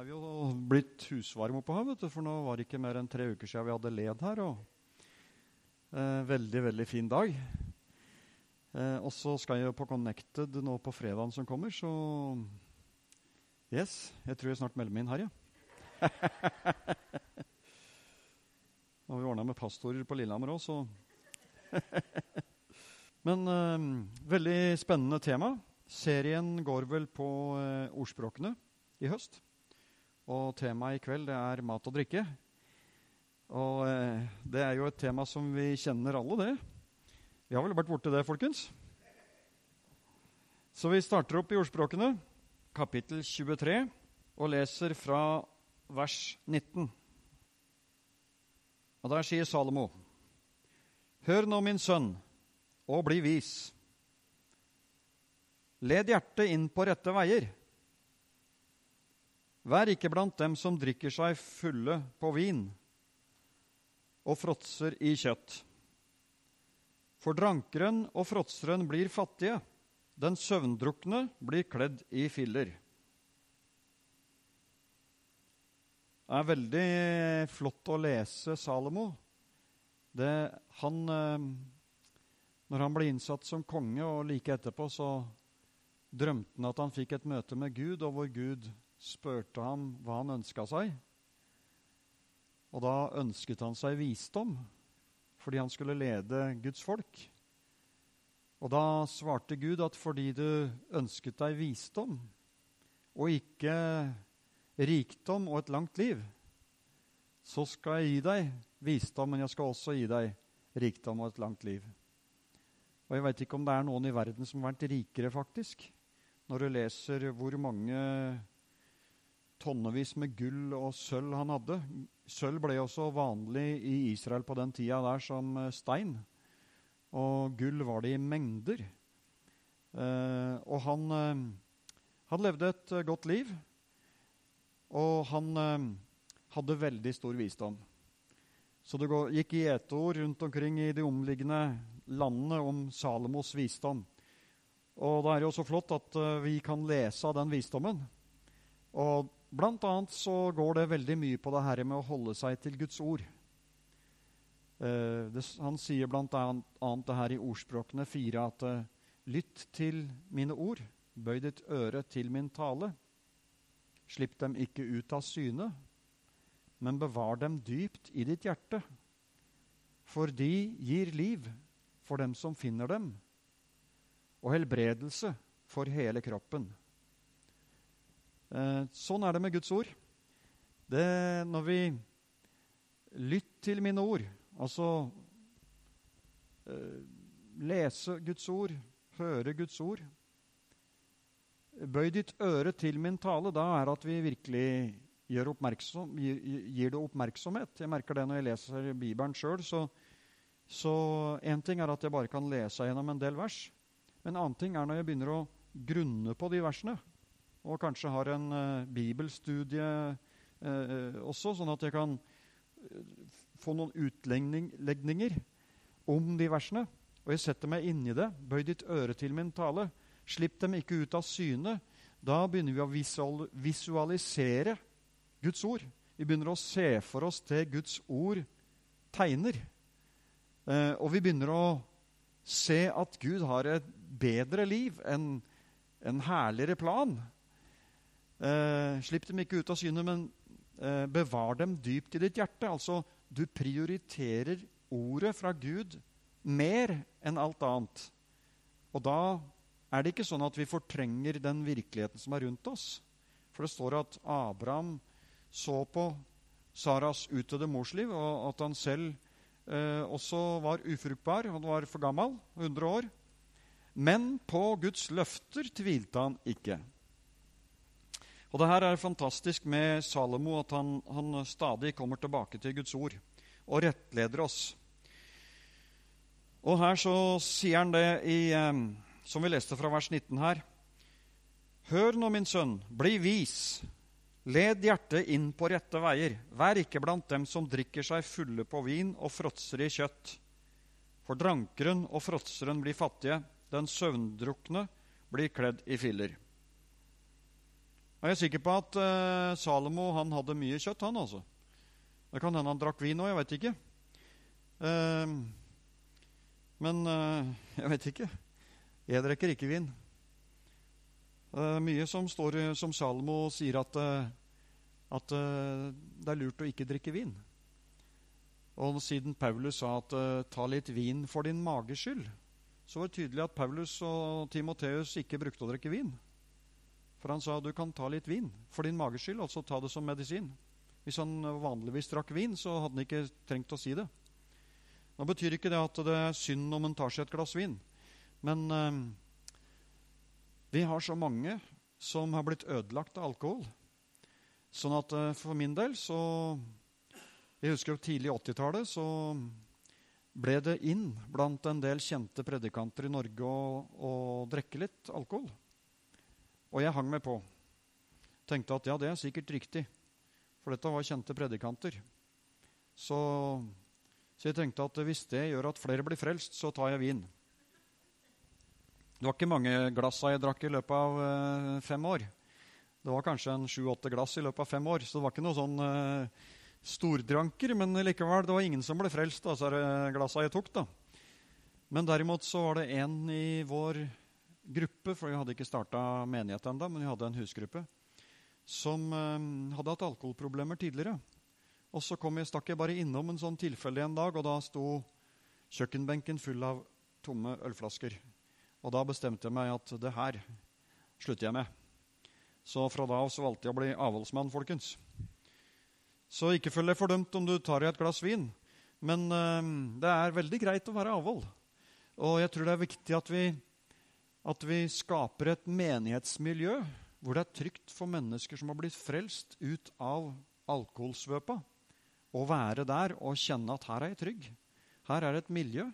er vi jo blitt husvarme oppe her, vet du, for nå var det ikke mer enn tre uker siden vi hadde led her. og eh, Veldig, veldig fin dag. Eh, og så skal jeg jo på Connected nå på fredagen som kommer, så Yes, jeg tror jeg snart melder meg inn her, ja. Nå har vi ordna med pastorer på Lillehammer òg, så Men eh, veldig spennende tema. Serien går vel på eh, ordspråkene i høst. Og temaet i kveld det er mat og drikke. Og eh, det er jo et tema som vi kjenner alle, det. Vi har vel vært borti det, folkens? Så vi starter opp i ordspråkene, kapittel 23, og leser fra vers 19. Og der sier Salomo.: Hør nå, min sønn, og bli vis. Led hjertet inn på rette veier. Vær ikke blant dem som drikker seg fulle på vin og fråtser i kjøtt. For drankeren og fråtseren blir fattige, den søvndrukne blir kledd i filler. Det er veldig flott å lese Salomo. Det, han, eh, når han ble innsatt som konge, og like etterpå, så drømte han at han fikk et møte med Gud, og hvor Gud spurte ham hva han ønska seg. Og da ønsket han seg visdom, fordi han skulle lede Guds folk. Og da svarte Gud at fordi du ønsket deg visdom, og ikke rikdom og et langt liv, så skal jeg gi deg visdom, men jeg skal også gi deg rikdom og et langt liv. Og jeg veit ikke om det er noen i verden som har vært rikere, faktisk. Når du leser hvor mange tonnevis med gull og sølv han hadde. Sølv ble også vanlig i Israel på den tida der som eh, stein. Og gull var det i mengder. Eh, og han, eh, han, levde et eh, godt liv. Og han eh, hadde veldig stor visdom. Så det gikk i ord rundt omkring i de omliggende landene om Salomos visdom. Og da er det jo så flott at uh, vi kan lese av den visdommen. Og blant annet så går det veldig mye på det her med å holde seg til Guds ord. Uh, det, han sier blant annet det her i ordspråkene fire at uh, Lytt til mine ord, bøy ditt øre til min tale. Slipp dem ikke ut av syne, men bevar dem dypt i ditt hjerte. For de gir liv for dem som finner dem, og helbredelse for hele kroppen. Eh, sånn er det med Guds ord. Det, når vi lytter til mine ord, altså eh, lese Guds ord, høre Guds ord Bøy ditt øre til min tale. Da er at vi virkelig gir, gir, det oppmerksomhet. Jeg merker det når jeg leser Bibelen sjøl. Så, så en ting er at jeg bare kan lese gjennom en del vers. Men en annen ting er når jeg begynner å grunne på de versene. Og kanskje har en uh, bibelstudie uh, også, sånn at jeg kan få noen utlegninger om de versene. Og jeg setter meg inni det. Bøy ditt øre til min tale. Slipp dem ikke ut av syne. Da begynner vi å visualisere Guds ord. Vi begynner å se for oss det Guds ord tegner. Eh, og vi begynner å se at Gud har et bedre liv, en, en herligere plan. Eh, slipp dem ikke ut av synet, men eh, bevar dem dypt i ditt hjerte. Altså, du prioriterer ordet fra Gud mer enn alt annet. Og da er det ikke sånn at vi fortrenger den virkeligheten som er rundt oss. For det står at Abraham så på Saras utdødde morsliv, og at han selv eh, også var ufruktbar. Han var for gammel, 100 år. Men på Guds løfter tvilte han ikke. Og det her er fantastisk med Salomo, at han, han stadig kommer tilbake til Guds ord og rettleder oss. Og her så sier han det i, eh, som vi leste fra vers 19 her. Hør nå, min sønn, bli vis. Led hjertet inn på rette veier. Vær ikke blant dem som drikker seg fulle på vin og fråtser i kjøtt. For drankeren og fråtseren blir fattige, den søvndrukne blir kledd i filler. Jeg er sikker på at uh, Salomo han hadde mye kjøtt, han altså. Det kan hende han drakk vin òg, jeg vet ikke. Uh, men uh, jeg vet ikke. Jeg drikker ikke vin. Er mye som står som Salomo sier at, at det er lurt å ikke drikke vin. Og siden Paulus sa at 'ta litt vin for din mages skyld', så var det tydelig at Paulus og Timoteus ikke brukte å drikke vin. For han sa du kan ta litt vin for din mages skyld, altså ta det som medisin. Hvis han vanligvis drakk vin, så hadde han ikke trengt å si det. Nå betyr ikke det at det er synd om en tar seg et glass vin. Men eh, vi har så mange som har blitt ødelagt av alkohol. Sånn at eh, for min del så Jeg husker tidlig 80-tallet så ble det inn blant en del kjente predikanter i Norge å, å drikke litt alkohol. Og jeg hang meg på. Tenkte at ja, det er sikkert riktig, for dette var kjente predikanter. Så, så jeg tenkte at hvis det gjør at flere blir frelst, så tar jeg vin. Det var ikke mange glassa jeg drakk i løpet av uh, fem år. Det var kanskje en sju-åtte glass i løpet av fem år, så det var ikke noe sånn eh, stordranker. Men likevel, det var ingen som ble frelst av disse glassa jeg tok. da. Men derimot så var det en i vår gruppe, for vi hadde ikke starta menighet ennå, men vi hadde en husgruppe, som eh, hadde hatt alkoholproblemer tidligere. Og så jeg, stakk jeg bare innom en sånn tilfelle en dag, og da sto kjøkkenbenken full av tomme ølflasker. Og da bestemte jeg meg at det her slutter jeg med. Så fra da av så valgte jeg å bli avholdsmann, folkens. Så ikke følg deg fordømt om du tar i et glass vin. Men øh, det er veldig greit å være avhold. Og jeg tror det er viktig at vi at vi skaper et menighetsmiljø hvor det er trygt for mennesker som har blitt frelst ut av alkoholsvøpa, å være der og kjenne at her er jeg trygg. Her er et miljø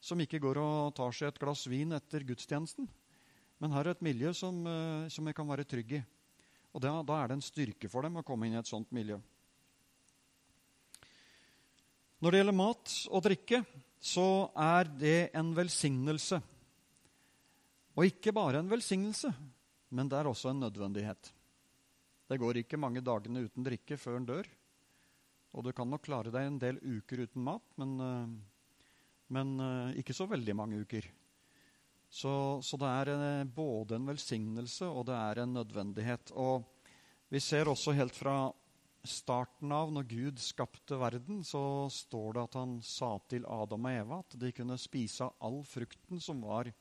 som ikke går og tar seg et glass vin etter gudstjenesten. Men her er et miljø som, eh, som jeg kan være trygg i. Og da, da er det en styrke for dem å komme inn i et sånt miljø. Når det gjelder mat og drikke, så er det en velsignelse og ikke bare en velsignelse, men det er også en nødvendighet. Det går ikke mange dagene uten drikke før en dør. Og du kan nok klare deg en del uker uten mat, men, eh, men eh, ikke så veldig mange uker. Så, så, det er eh, både en velsignelse og det er en nødvendighet. Og vi ser også helt fra starten av, når Gud skapte verden, så står det at han sa til Adam og Eva at de kunne spise av all frukten som var i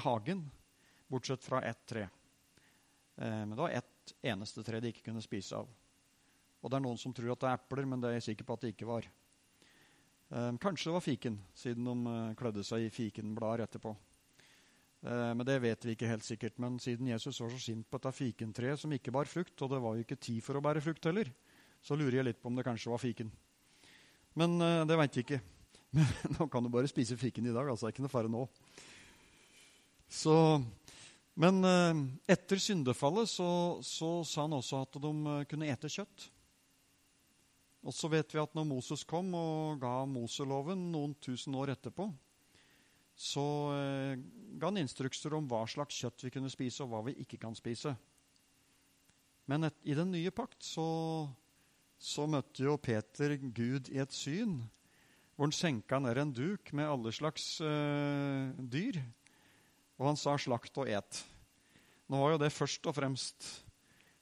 hagen, bortsett fra ett tre. Eh, men det var ett eneste tre de ikke kunne spise av. Og det er noen som tror at det er epler, men det er jeg sikker på at det ikke var. Eh, kanskje det var fiken, siden de eh, klødde seg i fikenblader etterpå. Men det vet vi ikke helt sikkert. Men siden Jesus var så sint på dette fikentreet som ikke bar frukt, og det var jo ikke tid for å bære frukt heller, så lurer jeg litt på om det kanskje var fiken. Men det veit vi ikke. Men nå kan du bare spise fiken i dag. altså det er ikke noe fare nå. Så, men eh, etter syndefallet så, så, sa han også at de eh, kunne ete kjøtt. Og så vet vi at når Moses kom og ga Moseloven noen tusen år etterpå, så eh, ga han instrukser om hva slags kjøtt vi kunne spise, og hva vi ikke kan spise. Men et, i den nye pakt så, så, møtte jo Peter Gud i et syn, hvor han senka ned en duk med alle slags eh, dyr. Og han sa 'slakt og et'. Nå var jo det først og fremst,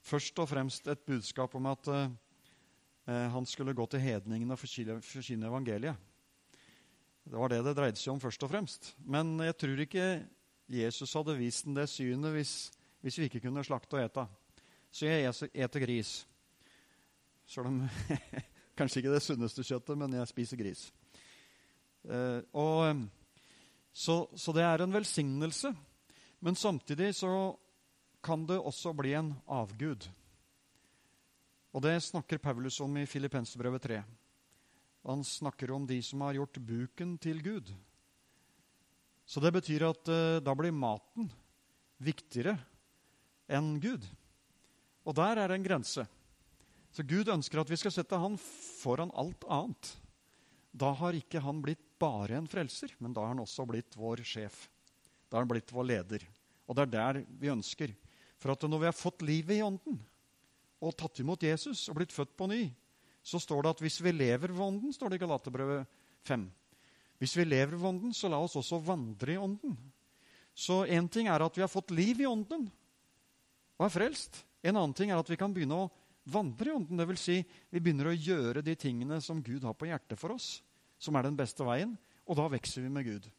først og fremst et budskap om at eh, han skulle gå til hedningene og forkynne evangeliet. Det var det det dreide seg om først og fremst. Men jeg tror ikke Jesus hadde vist den det synet hvis, hvis vi ikke kunne slakte og ete. Så jeg eter gris. Selv om kanskje ikke det sunneste kjøttet, men jeg spiser gris. Eh, og så, så, det er en velsignelse. Men samtidig så kan det også bli en avgud. Og det snakker Paulus om i Filippenserbrevet 3. Han snakker om de som har gjort buken til Gud. Så det betyr at uh, da blir maten viktigere enn Gud. Og der er det en grense. Så Gud ønsker at vi skal sette han foran alt annet. Da har ikke han blitt bare en frelser, men da har han også blitt vår sjef. Da har han blitt vår leder. Og det er der vi ønsker. For at når vi har fått livet i Ånden og tatt imot Jesus og blitt født på ny, så står det at hvis vi lever ved Ånden, står det i Galaterbrevet 5. Hvis vi lever ved Ånden, så la oss også vandre i Ånden. Så én ting er at vi har fått liv i Ånden og er frelst. En annen ting er at vi kan begynne å vandre i Ånden. Dvs. Si, vi begynner å gjøre de tingene som Gud har på hjertet for oss, som er den beste veien, og da vokser vi med Gud.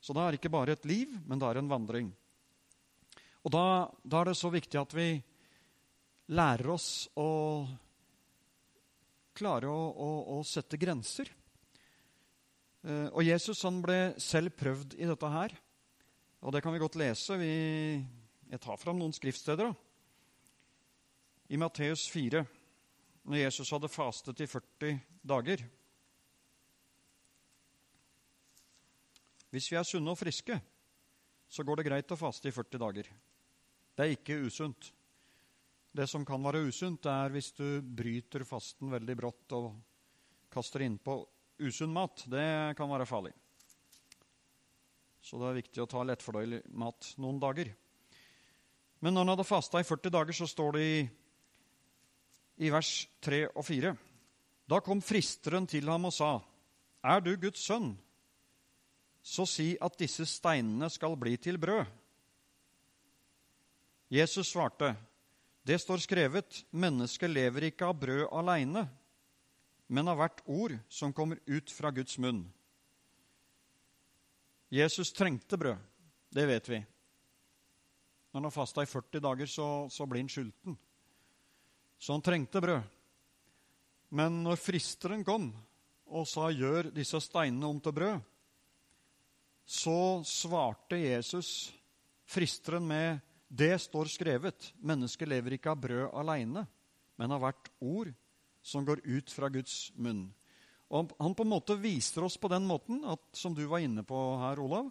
Så da er det ikke bare et liv, men da er det en vandring. Og da, da er det så viktig at vi lærer oss å klare å, å, å sette grenser. Eh, og Jesus han ble selv prøvd i dette her. Og det kan vi godt lese. Vi, jeg tar fram noen skriftsteder. Da. I Matteus 4, når Jesus hadde fastet i 40 dager. Hvis vi er sunne og friske, så går det greit å faste i 40 dager. Det er ikke usunt. Det som kan være usunt, er hvis du bryter fasten veldig brått og kaster innpå usunn mat. Det kan være farlig. Så det er viktig å ta lettfordøyelig mat noen dager. Men når han hadde fasta i 40 dager, så står det i, i vers 3 og 4 Da kom fristeren til ham og sa, Er du Guds sønn? Så si at disse steinene skal bli til brød. Jesus svarte, Det står skrevet, mennesket lever ikke av brød aleine, men av hvert ord som kommer ut fra Guds munn. Jesus trengte brød. Det vet vi. Når han har fasta i 40 dager, så, så blir han sulten. Så han trengte brød. Men når fristeren kom og sa 'gjør disse steinene om til brød', så svarte Jesus fristeren med det står skrevet. Mennesket lever ikke av brød aleine, men av hvert ord som går ut fra Guds munn. Og Han på en måte viser oss på den måten, at, som du var inne på her, Olav,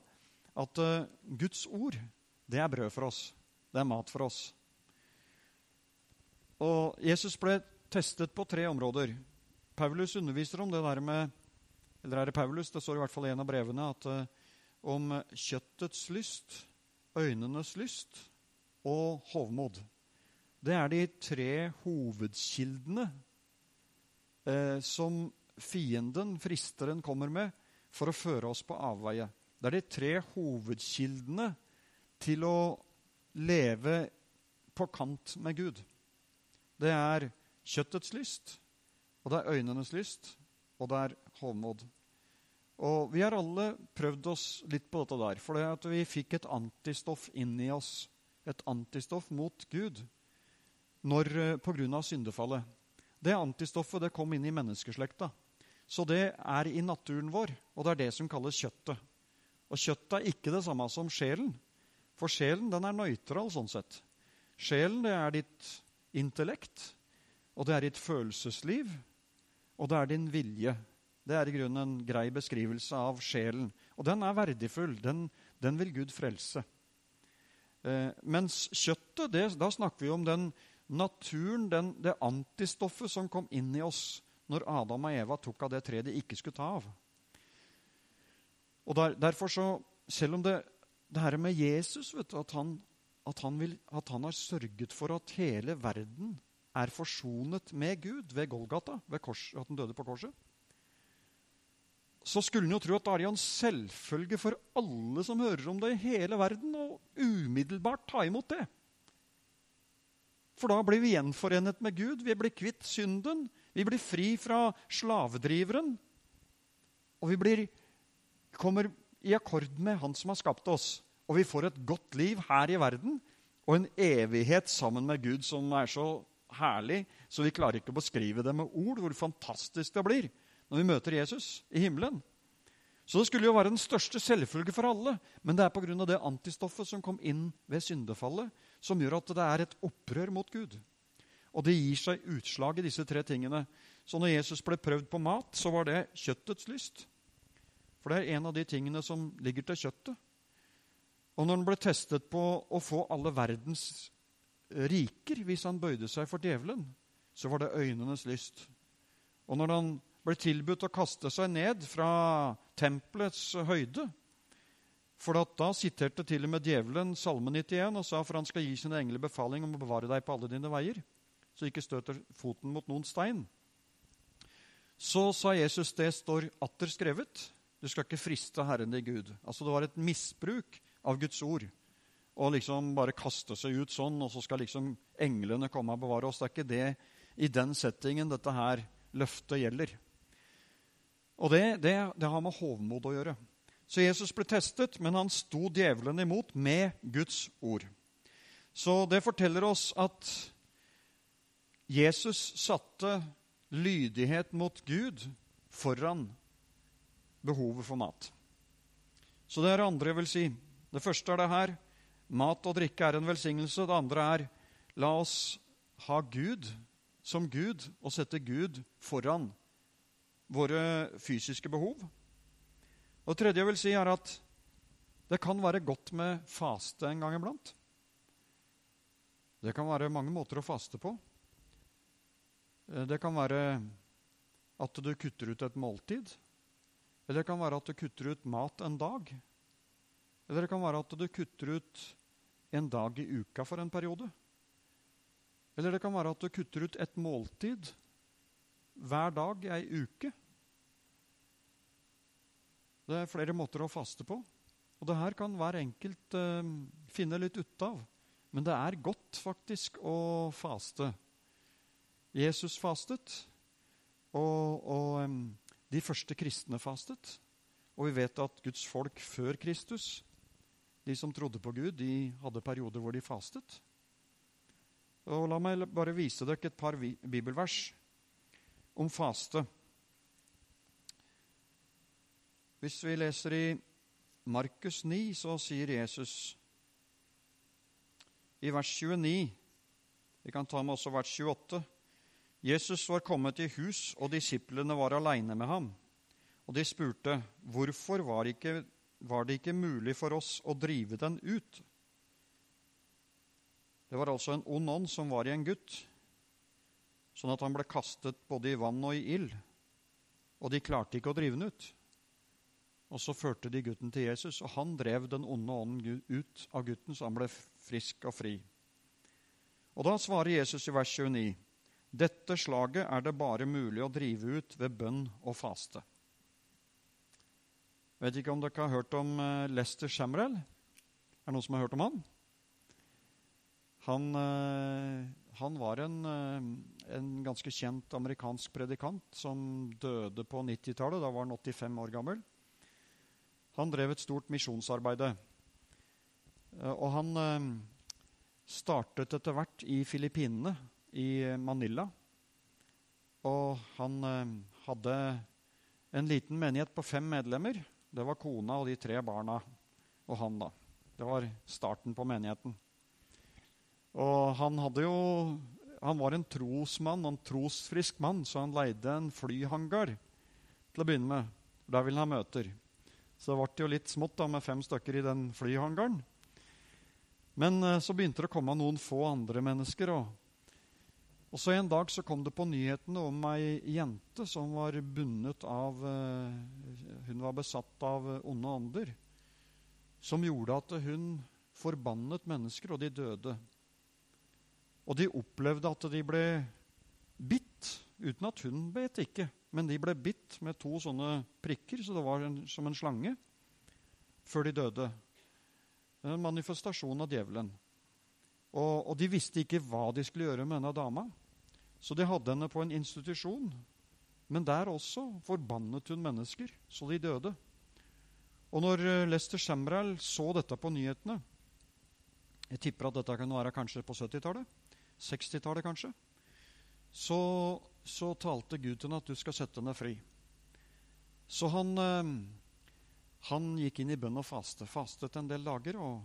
at uh, Guds ord, det er brød for oss. Det er mat for oss. Og Jesus ble testet på tre områder. Paulus underviser om det der med Eller er det Paulus? Det står i hvert fall i en av brevene at uh, om kjøttets lyst, øynenes lyst og hovmod. Det er de tre hovedkildene eh, som fienden, fristeren, kommer med for å føre oss på avveie. Det er de tre hovedkildene til å leve på kant med Gud. Det er kjøttets lyst, og det er øynenes lyst, og det er hovmod. Og Vi har alle prøvd oss litt på dette der, for det at vi fikk et antistoff inn i oss et antistoff mot Gud når, eh, på grunn av syndefallet. Det antistoffet det kom inn i menneskeslekta. Så det er i naturen vår, og det er det som kalles kjøttet. Og kjøttet er ikke det samme som sjelen, for sjelen den er nøytral sånn sett. Sjelen det er ditt intellekt, og det er ditt følelsesliv, og det er din vilje. Det er i grunnen en grei beskrivelse av sjelen. Og den er verdifull. Den, den vil Gud frelse. Eh, mens kjøttet, det, da snakker vi om den naturen, den, det antistoffet som kom inn i oss når Adam og Eva tok av det treet de ikke skulle ta av. Og der, Derfor, så, selv om det, det her med Jesus du, at, han, at, han vil, at han har sørget for at hele verden er forsonet med Gud ved Golgata, ved kors, at han døde på korset så skulle en jo tro at da er en selvfølge for alle som hører om det i hele verden, å umiddelbart ta imot det. For da blir vi gjenforenet med Gud. Vi blir kvitt synden. Vi blir fri fra slavedriveren. Og vi blir, kommer i akkord med Han som har skapt oss. Og vi får et godt liv her i verden og en evighet sammen med Gud som er så herlig, så vi klarer ikke å beskrive det med ord, hvor fantastisk det blir når vi møter Jesus i himmelen. Så det skulle jo være den største selvfølge for alle. Men det er pga. det antistoffet som kom inn ved syndefallet, som gjør at det er et opprør mot Gud. Og det gir seg utslag i disse tre tingene. Så når Jesus ble prøvd på mat, så var det kjøttets lyst. For det er en av de tingene som ligger til kjøttet. Og når han ble testet på å få alle verdens riker hvis han bøyde seg for djevelen, så var det øynenes lyst. Og når han ble tilbudt å kaste seg ned fra tempelets høyde For da siterte til og med djevelen Salme 91 og sa for han skal gi sine engler befaling om å bevare deg på alle dine veier, så ikke støter foten mot noen stein. Så sa Jesus det står atter skrevet. Du skal ikke friste Herren din Gud. Altså Det var et misbruk av Guds ord. Å liksom bare kaste seg ut sånn, og så skal liksom englene komme og bevare oss. Det er ikke det i den settingen dette her løftet gjelder. Og det, det, det har med hovmod å gjøre. Så Jesus ble testet, men han sto djevelen imot med Guds ord. Så det forteller oss at Jesus satte lydighet mot Gud foran behovet for mat. Så det er det andre jeg vil si. Det første er det her. Mat og drikke er en velsignelse. Det andre er la oss ha Gud som Gud og sette Gud foran våre fysiske behov. Og Det tredje jeg vil si, er at det kan være godt med faste en gang iblant. Det kan være mange måter å faste på. Eh, det kan være at du kutter ut et måltid. Eller det kan være at du kutter ut mat en dag. Eller det kan være at du kutter ut en dag i uka for en periode. Eller det kan være at du kutter ut et måltid hver dag i ei uke. Det er flere måter å faste på. Og det her kan hver enkelt eh, finne litt ut av. Men det er godt faktisk å faste. Jesus fastet, og, og de første kristne fastet. Og vi vet at Guds folk før Kristus, de som trodde på Gud, de hadde perioder hvor de fastet. Og La meg bare vise dere et par bibelvers om faste. Hvis vi leser i Markus 9, så sier Jesus i vers 29 Vi kan ta med også vers 28. Jesus var kommet i hus, og disiplene var aleine med ham. Og de spurte, 'Hvorfor var, ikke, var det ikke mulig for oss å drive den ut?' Det var altså en ond ånd som var i en gutt, sånn at han ble kastet både i vann og i ild. Og de klarte ikke å drive den ut. Og så førte de gutten til Jesus, og han drev den onde ånden ut av gutten, så han ble frisk og fri. Og da svarer Jesus i vers 29.: Dette slaget er det bare mulig å drive ut ved bønn og faste. Vet ikke om dere har hørt om eh, Lester Shamrell? Er det noen som har hørt om han? Han, eh, han var en, eh, en, ganske kjent amerikansk predikant som døde på 90-tallet. Da var han 85 år gammel. Han drev et stort misjonsarbeid. Eh, og han startet etter hvert i Filippinene, i Manila. Og han hadde en liten menighet på fem medlemmer. Det var kona og de tre barna og han, da. Det var starten på menigheten. Og han hadde jo Han var en trosmann, en trosfrisk mann, så han leide en flyhangar til å begynne med. Der ville han ha møter. Så det ble jo litt smått da, med fem stykker i den flyhangaren. Men uh, så begynte det å komme noen få andre mennesker. Og, og så En dag så kom det på nyhetene om ei jente som var bundet av uh, Hun var besatt av onde ånder. Som gjorde at hun forbannet mennesker, og de døde. Og de opplevde at de ble bitt, uten at hun bet ikke. Men de ble bitt med to sånne prikker, så det var en, som en slange, før de døde. En manifestasjon av djevelen. Og, og, de visste ikke hva de skulle gjøre med denne dama. Så de hadde henne på en institusjon. Men der også forbannet hun mennesker, så de døde. Og når eh, Lester Shamral så dette på nyhetene Jeg tipper at dette kan være kanskje på 70-tallet 60-tallet kanskje, så, så, talte Gud til henne at du skal sette henne fri. Så han, eh, han gikk inn i bønn og faste. Fastet en del dager og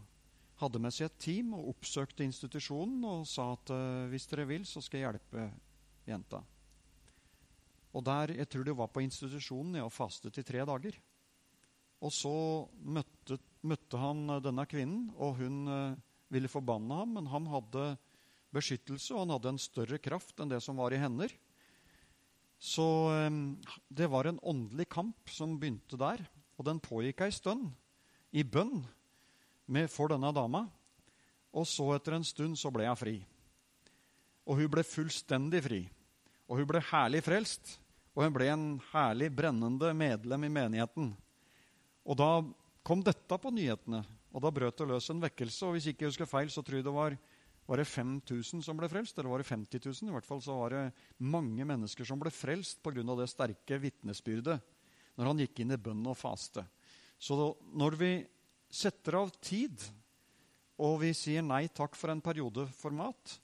hadde med seg et team og oppsøkte institusjonen og sa at eh, hvis dere vil, så skal jeg hjelpe jenta. Og der, Jeg tror det var på institusjonen jeg fastet i tre dager. Og så møtte, møtte han denne kvinnen, og hun eh, ville forbanne ham, men han hadde beskyttelse, og han hadde en større kraft enn det som var i hender. Så det var en åndelig kamp som begynte der, og den pågikk ei stund. i bønn med, for denne dama. Og så etter en stund så ble hun fri. Og hun ble fullstendig fri. Og hun ble herlig frelst. Og hun ble en herlig brennende medlem i menigheten. Og da kom dette på nyhetene, og da brøt det løs en vekkelse. Og hvis ikke jeg husker feil, så tror jeg det var, var det 5000 som ble frelst. Eller var det 50 000? I hvert fall så var det mange mennesker som ble frelst pga. det sterke vitnesbyrdet når han gikk inn i bønn og faste. Så når vi setter av tid, og vi sier nei takk for en periode for mat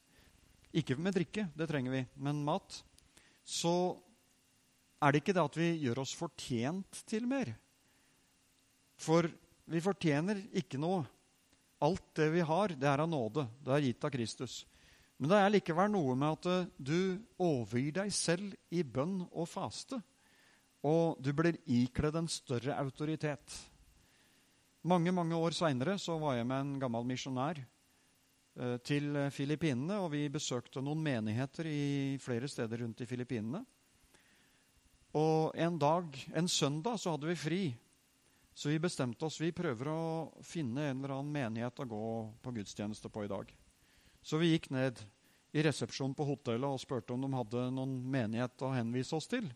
Ikke med drikke, det trenger vi, men mat. Så er det ikke det at vi gjør oss fortjent til mer. For vi fortjener ikke noe. Alt det vi har, det er av nåde. Det er gitt av Kristus. Men det er likevel noe med at eh, du overgir deg selv i bønn og faste. Og du blir ikledd en større autoritet. Mange mange år seinere var jeg med en gammel misjonær eh, til Filippinene. Og vi besøkte noen menigheter i flere steder rundt i Filippinene. Og en dag, en søndag, så hadde vi fri. Så vi bestemte oss vi prøver å finne en eller annen menighet å gå på gudstjeneste på i dag. Så vi gikk ned i resepsjonen på hotellet og spurte om de hadde noen menighet å henvise oss til.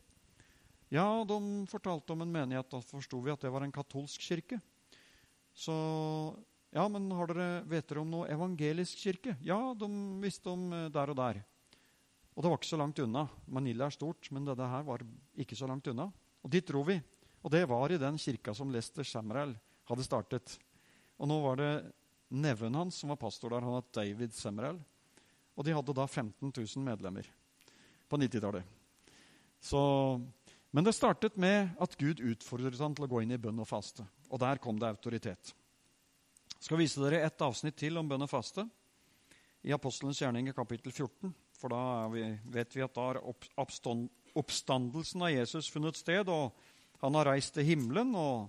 Ja, de fortalte om en menighet. Da forsto vi at det var en katolsk kirke. Så Ja, men har dere, vet dere om noe evangelisk kirke? Ja, de visste om eh, der og der. Og det var ikke så langt unna. Manila er stort, men dette her var ikke så langt unna. Og dit dro vi. Og det var i den kirka som Lester Samuel hadde startet. Og nå var det neven hans som var pastor der. Han het David Samuel. Og de hadde da 15 000 medlemmer på 90-tallet. Men det startet med at Gud utfordret han til å gå inn i bønn og faste. Og der kom det autoritet. Jeg skal vise dere et avsnitt til om bønn og faste i Apostelens gjerning i kapittel 14. For da vi, vet vi at da har oppstandelsen av Jesus funnet sted, og han har reist til himmelen, og,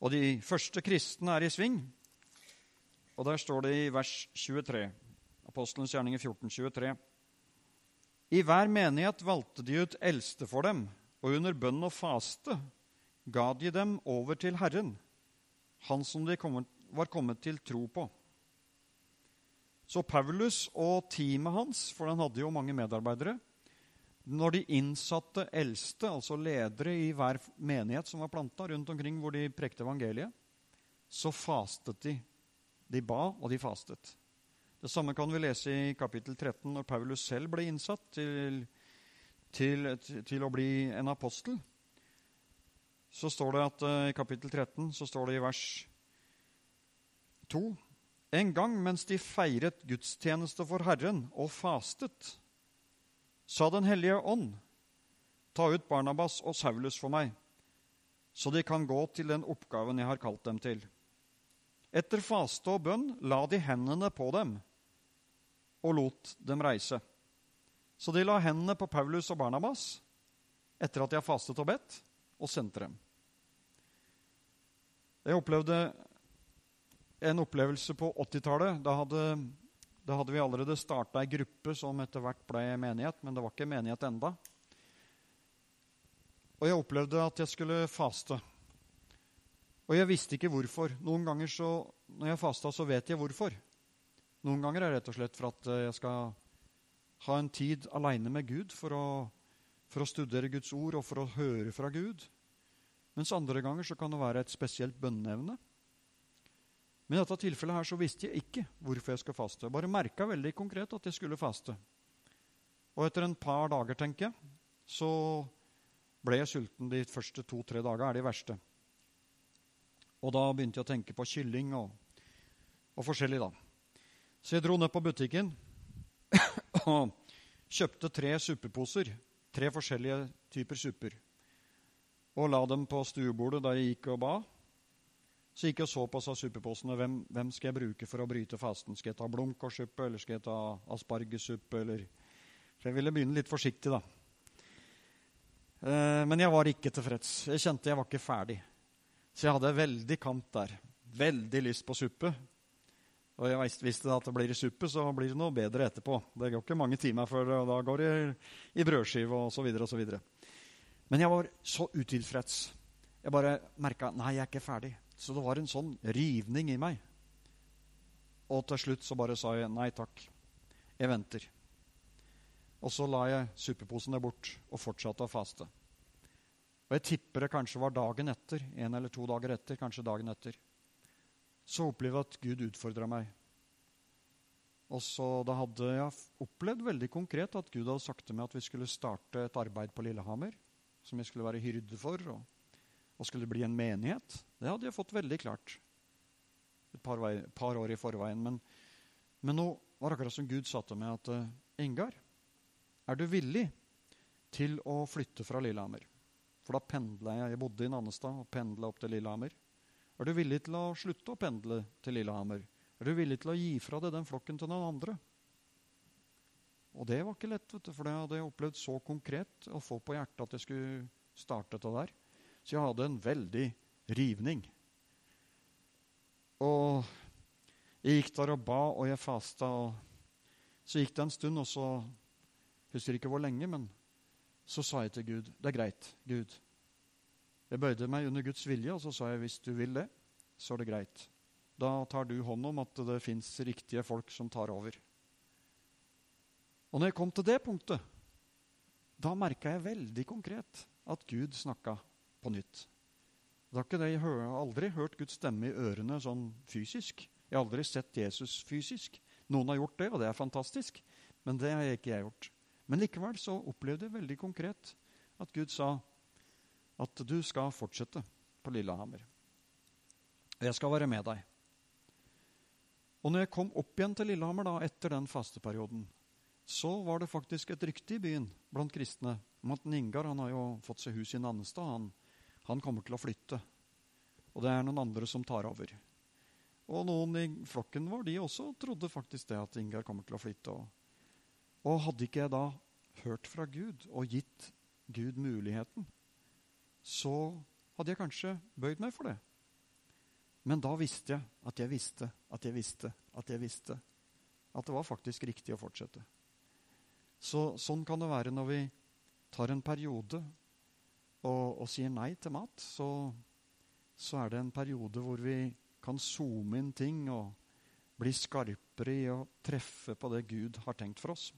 og de første kristne er i sving. Og der står det i vers 23, Apostelens gjerninger 14, 23. I hver menighet valgte de ut eldste for dem, og under bønn og faste ga de dem over til Herren han som de var kommet til tro på. Så Paulus og teamet hans, for han hadde jo mange medarbeidere Når de innsatte eldste, altså ledere i hver menighet som var planta rundt omkring hvor de prekte evangeliet, så fastet de. De ba, og de fastet. Det samme kan vi lese i kapittel 13, når Paulus selv ble innsatt til, til, til å bli en apostel så står det at uh, i kapittel 13 så står det i vers 2 En gang mens de feiret gudstjeneste for Herren og fastet, sa Den hellige ånd, ta ut Barnabas og Saulus for meg, så de kan gå til den oppgaven jeg har kalt dem til. Etter faste og bønn la de hendene på dem og lot dem reise. Så de la hendene på Paulus og Barnabas etter at de har fastet og bedt, og sendte dem. Jeg opplevde en opplevelse på 80-tallet. Da, da, hadde vi allerede starta ei gruppe som etter hvert ble menighet, men det var ikke menighet enda. Og jeg opplevde at jeg skulle faste. Og jeg visste ikke hvorfor. Noen ganger så, når jeg fasta, så vet jeg hvorfor. Noen ganger er det rett og slett for at jeg skal ha en tid aleine med Gud for å, for å studere Guds ord og for å høre fra Gud. Mens andre ganger så kan det være et spesielt bønneevne. Men i dette tilfellet her så visste jeg ikke hvorfor jeg skulle faste. Jeg bare merka veldig konkret at jeg skulle faste. Og etter en par dager, tenker jeg, så ble jeg sulten de første to-tre dagene. er de verste. Og da begynte jeg å tenke på kylling og, og forskjellig, da. Så jeg dro ned på butikken og kjøpte tre suppeposer. Tre forskjellige typer supper og la dem på stuebordet der jeg gikk og ba. Så gikk jeg og så på suppepostene. Hvem, hvem skal jeg bruke for å bryte fasten? Skal jeg ta blomkålsuppe, eller skal jeg ta aspargessuppe, eller Så jeg ville begynne litt forsiktig, da. Eh, men jeg var ikke tilfreds. Jeg kjente jeg var ikke ferdig. Så jeg hadde veldig kamp der. Veldig lyst på suppe. Og jeg visste at det blir suppe, så blir det noe bedre etterpå. Det går ikke mange timer før da går det i brødskive osv. osv. Men jeg var så utilfreds. Jeg bare merka nei, jeg er ikke ferdig. Så det var en sånn rivning i meg. Og til slutt så bare sa jeg nei takk. Jeg venter. Og så la jeg suppeposene bort og fortsatte å faste. Og jeg tipper det kanskje var dagen etter, en eller to dager etter, kanskje dagen etter. Så opplevde jeg at Gud utfordra meg. Og så Da hadde jeg opplevd veldig konkret at Gud hadde sagt til meg at vi skulle starte et arbeid på Lillehammer som jeg skulle være hyrde for, og, og skulle bli en menighet. Det hadde jeg fått veldig klart et par, vei, par år i forveien. Men, men, nå var det akkurat som Gud sa til meg at uh, Ingar, er du villig til å flytte fra Lillehammer? For da pendla jeg. Jeg bodde i Nannestad og pendla opp til Lillehammer. Er du villig til å slutte å pendle til Lillehammer? Er du villig til å gi fra deg den flokken til noen andre? Og det var ikke lett, vet du, for det hadde jeg opplevd så konkret å få på hjertet at jeg skulle starte det der. Så jeg hadde en veldig rivning. Og jeg gikk der og ba, og jeg fasta. Og så gikk det en stund, og så Husker ikke hvor lenge, men så sa jeg til Gud Det er greit, Gud. Jeg bøyde meg under Guds vilje, og så sa jeg hvis du vil det, så er det greit. Da tar du hånd om at det fins riktige folk som tar over. Og når jeg kom til det punktet, da merka jeg veldig konkret at Gud snakka på nytt. Det har ikke det, Jeg har aldri hørt Guds stemme i ørene sånn fysisk. Jeg har aldri sett Jesus fysisk. Noen har gjort det, og det er fantastisk, men det har ikke jeg gjort. Men likevel så opplevde jeg veldig konkret at Gud sa at du skal fortsette på Lillehammer. Jeg skal være med deg. Og når jeg kom opp igjen til Lillehammer da, etter den fasteperioden, så var det faktisk et rykte i byen blant kristne om at Ingar han har jo fått seg hus i Nannestad. Han, han kommer til å flytte. Og det er noen andre som tar over. Og noen i flokken vår de også trodde faktisk det at Ingar kommer til å flytte. Og, og hadde ikke jeg da hørt fra Gud og gitt Gud muligheten, så hadde jeg kanskje bøyd meg for det. Men da visste jeg at jeg visste at jeg visste at jeg visste at det var faktisk riktig å fortsette. Så, sånn kan det være når vi tar en periode og, og sier nei til mat. Så, så, er det en periode hvor vi kan zoome inn ting og bli skarpere i å treffe på det Gud har tenkt for oss.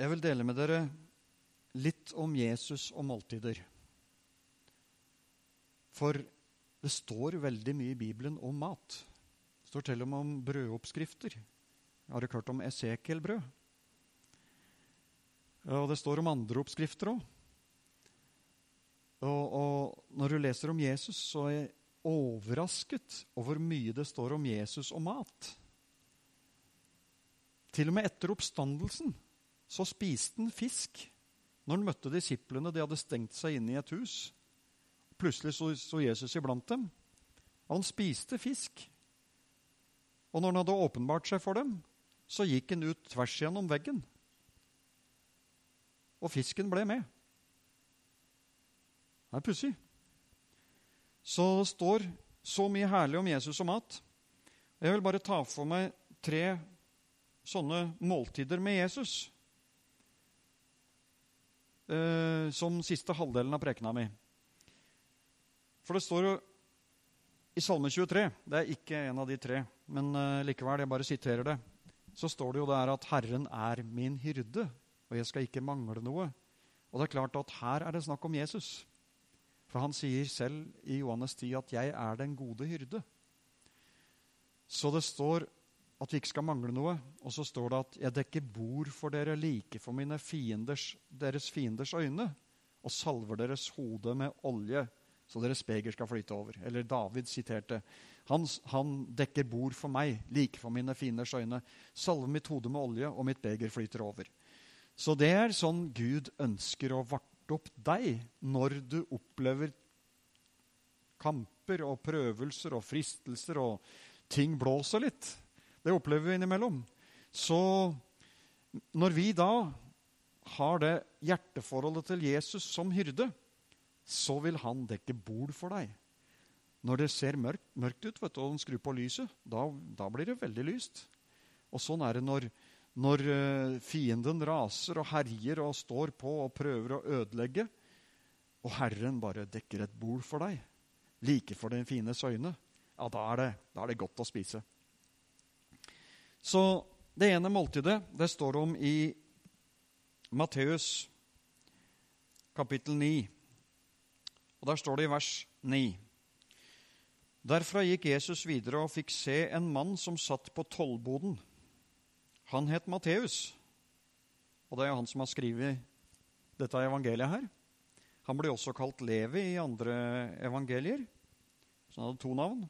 Jeg vil dele med dere litt om Jesus og måltider. For det står veldig mye i Bibelen om mat. Det står til og med om brødoppskrifter. Har dere hørt om Esekiel-brød? Og det står om andre oppskrifter òg. Og, og, når du leser om Jesus, så er jeg overrasket over hvor mye det står om Jesus og mat. Til og med etter oppstandelsen så spiste han fisk. Når han møtte disiplene, de hadde stengt seg inne i et hus. Plutselig så, så Jesus iblant dem. Han spiste fisk. Og når han hadde åpenbart seg for dem, så gikk han ut tvers gjennom veggen. Og fisken ble med. Det er pussig. Så det står så mye herlig om Jesus og mat. Jeg vil bare ta for meg tre sånne måltider med Jesus. Eh, som siste halvdelen av prekena mi. For det står jo i Salme 23, det er ikke en av de tre, men eh, likevel, jeg bare siterer det, så står det jo der at 'Herren er min hyrde, og jeg skal ikke mangle noe'. Og det er klart at her er det snakk om Jesus. For han sier selv i Johannes 10 at 'jeg er den gode hyrde'. Så det står at vi ikke skal mangle noe. Og så står det at 'jeg dekker bord for dere like for mine fienders, deres fienders øyne', og salver deres hode med olje så deres beger skal flyte over. Eller David siterte han, han dekker bord for meg, like for mine fienders øyne. Salve mitt hode med olje, og mitt beger flyter over. Så det er sånn Gud ønsker å varte opp deg når du opplever kamper og prøvelser og fristelser og ting blåser litt. Det opplever vi innimellom. Så når vi da har det hjerteforholdet til Jesus som hyrde, så vil han dekke bord for deg. Når det ser mørkt, mørkt ut vet du, og han skrur på lyset, da, da, blir det veldig lyst. Og sånn er det når, når uh, fienden raser og herjer og står på og prøver å ødelegge. og Herren bare dekker et bord for deg, like for den fines øyne, ja, da er, det, da er det godt å spise. Så det ene måltidet det står om i Matteus kapittel 9. Og Der står det i vers 9. Derfra gikk Jesus videre og fikk se en mann som satt på tollboden. Han het Matteus, og det er han som har skrevet dette evangeliet her. Han blir også kalt Levi i andre evangelier, så han hadde to navn.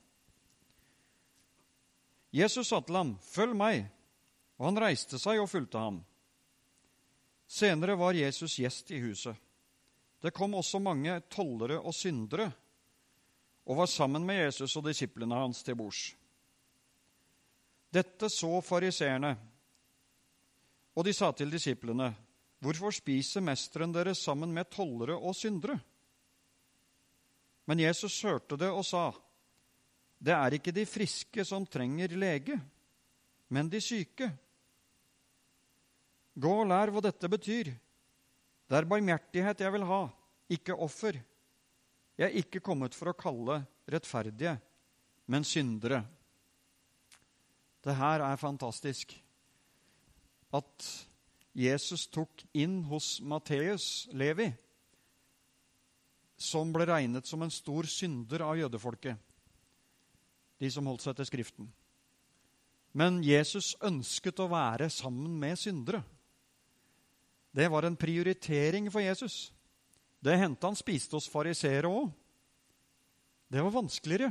Jesus sa til ham, 'Følg meg', og han reiste seg og fulgte ham. Senere var Jesus gjest i huset. Det kom også mange tollere og syndere og var sammen med Jesus og disiplene hans til bords. Dette så fariseerne, og de sa til disiplene, 'Hvorfor spiser mesteren deres sammen med tollere og syndere?' Men Jesus hørte det og sa, 'Det er ikke de friske som trenger lege, men de syke.' Gå og lær hva dette betyr. Det er barmhjertighet jeg vil ha, ikke offer. Jeg er ikke kommet for å kalle rettferdige, men syndere. Det her er fantastisk. At Jesus tok inn hos Matteus Levi, som ble regnet som en stor synder av jødefolket, de som holdt seg til Skriften. Men Jesus ønsket å være sammen med syndere. Det var en prioritering for Jesus. Det hendte han spiste hos fariseere òg. Det var vanskeligere.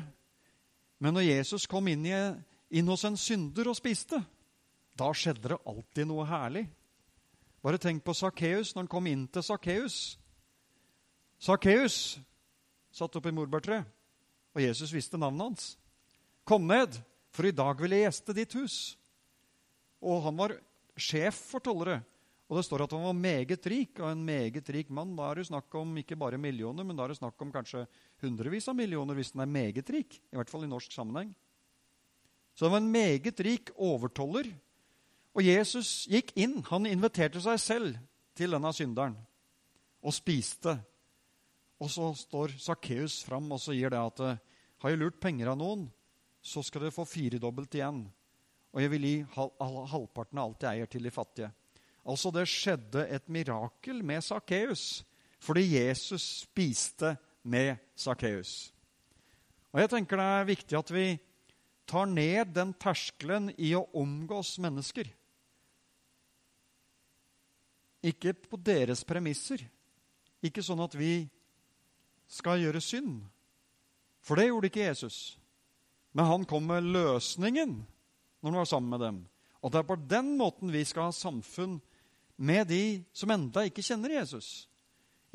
Men når Jesus kom inn, i, inn, hos en synder og spiste, da skjedde det alltid noe herlig. Bare tenk på Sakkeus når han kom inn til Sakkeus. Sakkeus satt oppi morbærtreet, og Jesus visste navnet hans. Kom ned, for i dag vil jeg gjeste ditt hus. Og han var sjef for tollere. Og det står at han var meget rik, og en meget rik mann. Da er det snakk om ikke bare millioner, men da er det snakk om kanskje hundrevis av millioner hvis han er meget rik. I hvert fall i norsk sammenheng. Så det var en meget rik overtoller. Og Jesus gikk inn. Han inviterte seg selv til denne synderen og spiste. Og så står Sakkeus fram og så gir det at har jeg lurt penger av noen, så skal dere få firedobbelt igjen. Og jeg vil gi halvparten av alt jeg eier, til de fattige. Altså, det skjedde et mirakel med Sakkeus fordi Jesus spiste med Sakkeus. Og jeg tenker det er viktig at vi tar ned den terskelen i å omgås mennesker. Ikke på deres premisser. Ikke sånn at vi skal gjøre synd. For det gjorde ikke Jesus. Men han kom med løsningen når han var sammen med dem. Og det er på den måten vi skal ha samfunn med de som enda ikke kjenner Jesus.